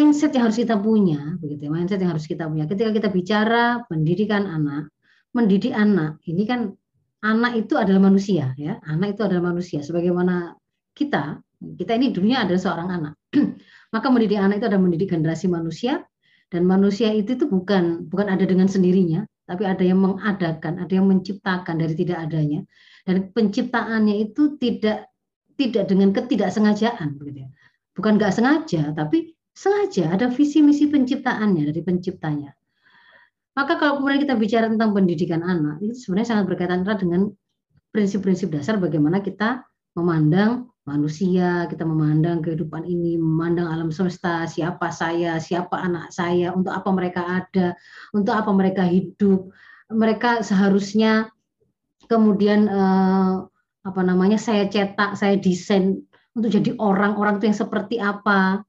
mindset yang harus kita punya, begitu ya, mindset yang harus kita punya. Ketika kita bicara pendidikan anak, mendidik anak, ini kan anak itu adalah manusia, ya. Anak itu adalah manusia. Sebagaimana kita, kita ini dunia adalah seorang anak. Maka mendidik anak itu adalah mendidik generasi manusia, dan manusia itu itu bukan bukan ada dengan sendirinya, tapi ada yang mengadakan, ada yang menciptakan dari tidak adanya. Dan penciptaannya itu tidak tidak dengan ketidaksengajaan, begitu ya. Bukan nggak sengaja, tapi sengaja ada visi misi penciptaannya dari penciptanya. Maka kalau kemudian kita bicara tentang pendidikan anak, itu sebenarnya sangat berkaitan erat dengan prinsip-prinsip dasar bagaimana kita memandang manusia, kita memandang kehidupan ini, memandang alam semesta, siapa saya, siapa anak saya, untuk apa mereka ada, untuk apa mereka hidup. Mereka seharusnya kemudian eh, apa namanya saya cetak, saya desain untuk jadi orang-orang itu yang seperti apa.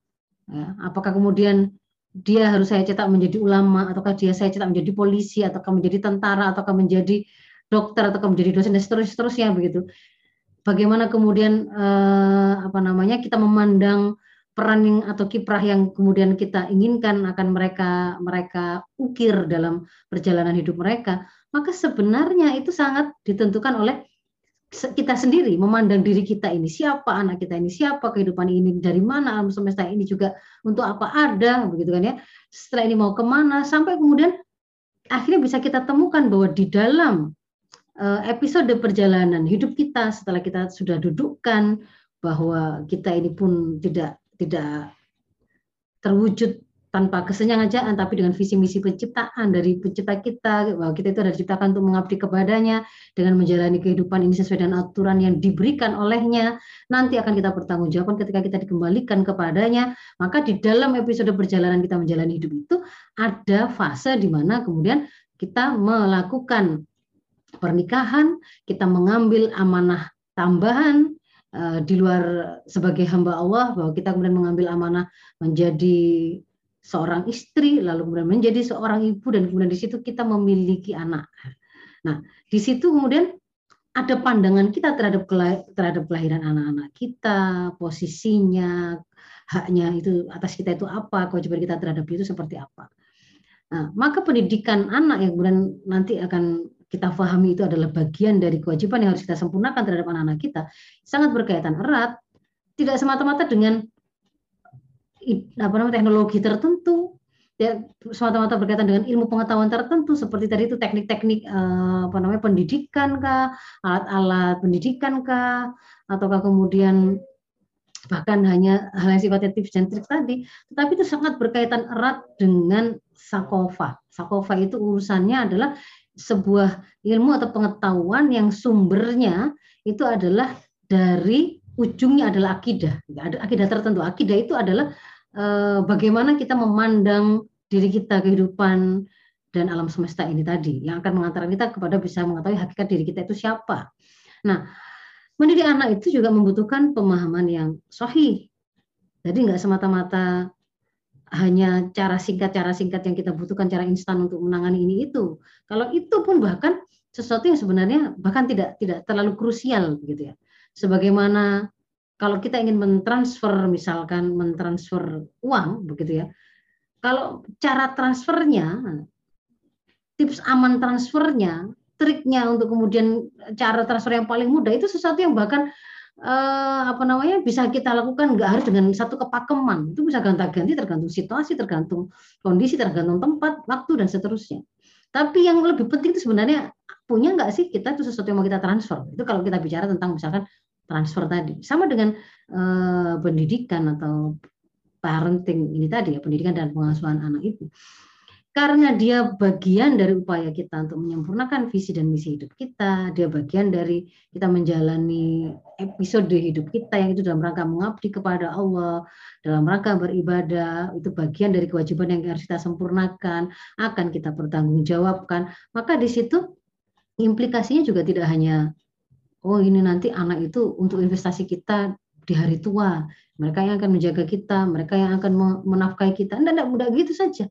Ya, apakah kemudian dia harus saya cetak menjadi ulama, ataukah dia saya cetak menjadi polisi, ataukah menjadi tentara, ataukah menjadi dokter, ataukah menjadi dosen dan seterusnya, seterusnya begitu. Bagaimana kemudian eh, apa namanya kita memandang peran yang atau kiprah yang kemudian kita inginkan akan mereka mereka ukir dalam perjalanan hidup mereka, maka sebenarnya itu sangat ditentukan oleh kita sendiri memandang diri kita ini siapa anak kita ini siapa kehidupan ini dari mana alam semesta ini juga untuk apa ada begitu kan ya. Setelah ini mau ke mana sampai kemudian akhirnya bisa kita temukan bahwa di dalam eh, episode perjalanan hidup kita setelah kita sudah dudukkan bahwa kita ini pun tidak tidak terwujud tanpa kesengajaan tapi dengan visi misi penciptaan dari pencipta kita bahwa kita itu ada diciptakan untuk mengabdi kepadanya dengan menjalani kehidupan ini sesuai dengan aturan yang diberikan olehnya. Nanti akan kita pertanggungjawabkan ketika kita dikembalikan kepadanya. Maka di dalam episode perjalanan kita menjalani hidup itu ada fase di mana kemudian kita melakukan pernikahan kita mengambil amanah tambahan uh, di luar sebagai hamba Allah bahwa kita kemudian mengambil amanah menjadi seorang istri, lalu kemudian menjadi seorang ibu, dan kemudian di situ kita memiliki anak. Nah, di situ kemudian ada pandangan kita terhadap terhadap kelahiran anak-anak kita, posisinya, haknya itu atas kita itu apa, kewajiban kita terhadap itu seperti apa. Nah, maka pendidikan anak yang kemudian nanti akan kita pahami itu adalah bagian dari kewajiban yang harus kita sempurnakan terhadap anak-anak kita, sangat berkaitan erat, tidak semata-mata dengan apa namanya teknologi tertentu ya semata-mata berkaitan dengan ilmu pengetahuan tertentu seperti tadi itu teknik-teknik eh, apa namanya pendidikan kah alat-alat pendidikan kah ataukah kemudian bahkan hanya hal yang sifatnya tips dan trik tadi. Tetapi itu sangat berkaitan erat dengan sakofa. Sakofa itu urusannya adalah sebuah ilmu atau pengetahuan yang sumbernya itu adalah dari ujungnya adalah akidah. Ada akidah tertentu. Akidah itu adalah Eh, bagaimana kita memandang diri kita, kehidupan dan alam semesta ini tadi yang akan mengantarkan kita kepada bisa mengetahui hakikat diri kita itu siapa. Nah, mendidik anak itu juga membutuhkan pemahaman yang sahih. Jadi nggak semata-mata hanya cara singkat cara singkat yang kita butuhkan cara instan untuk menangani ini itu. Kalau itu pun bahkan sesuatu yang sebenarnya bahkan tidak tidak terlalu krusial gitu ya. Sebagaimana kalau kita ingin mentransfer misalkan mentransfer uang begitu ya. Kalau cara transfernya tips aman transfernya triknya untuk kemudian cara transfer yang paling mudah itu sesuatu yang bahkan eh, apa namanya bisa kita lakukan. Nggak harus dengan satu kepakeman. Itu bisa ganti-ganti tergantung situasi tergantung kondisi tergantung tempat waktu dan seterusnya. Tapi yang lebih penting itu sebenarnya punya nggak sih kita itu sesuatu yang mau kita transfer? Itu kalau kita bicara tentang misalkan transfer tadi. Sama dengan uh, pendidikan atau parenting ini tadi ya, pendidikan dan pengasuhan anak itu. Karena dia bagian dari upaya kita untuk menyempurnakan visi dan misi hidup kita, dia bagian dari kita menjalani episode hidup kita yang itu dalam rangka mengabdi kepada Allah, dalam rangka beribadah, itu bagian dari kewajiban yang harus kita sempurnakan, akan kita pertanggungjawabkan. Maka di situ implikasinya juga tidak hanya oh ini nanti anak itu untuk investasi kita di hari tua. Mereka yang akan menjaga kita, mereka yang akan menafkahi kita. Tidak, tidak mudah gitu saja.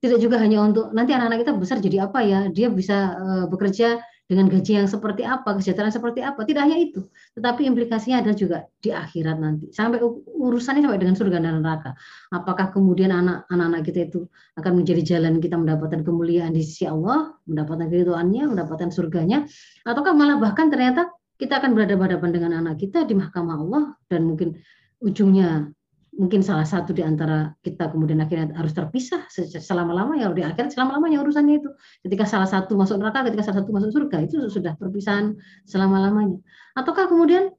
Tidak juga hanya untuk nanti anak-anak kita besar jadi apa ya? Dia bisa uh, bekerja dengan gaji yang seperti apa, kesejahteraan seperti apa. Tidak hanya itu, tetapi implikasinya ada juga di akhirat nanti. Sampai urusannya sampai dengan surga dan neraka. Apakah kemudian anak-anak kita itu akan menjadi jalan kita mendapatkan kemuliaan di sisi Allah, mendapatkan keridhaannya, mendapatkan surganya, ataukah malah bahkan ternyata kita akan berhadapan-hadapan dengan anak kita di mahkamah Allah dan mungkin ujungnya mungkin salah satu di antara kita kemudian akhirnya harus terpisah selama-lama ya di akhir selama-lamanya urusannya itu. Ketika salah satu masuk neraka ketika salah satu masuk surga itu sudah perpisahan selama-lamanya. Ataukah kemudian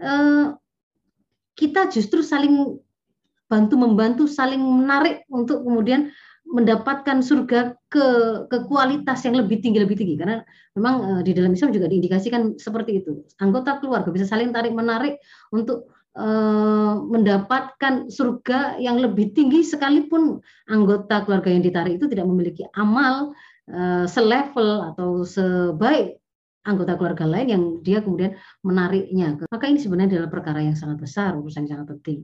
eh, kita justru saling bantu membantu saling menarik untuk kemudian mendapatkan surga ke ke kualitas yang lebih tinggi lebih tinggi. Karena memang eh, di dalam Islam juga diindikasikan seperti itu. Anggota keluarga bisa saling tarik menarik untuk mendapatkan surga yang lebih tinggi sekalipun anggota keluarga yang ditarik itu tidak memiliki amal uh, selevel atau sebaik anggota keluarga lain yang dia kemudian menariknya. Maka ini sebenarnya adalah perkara yang sangat besar, urusan yang sangat penting.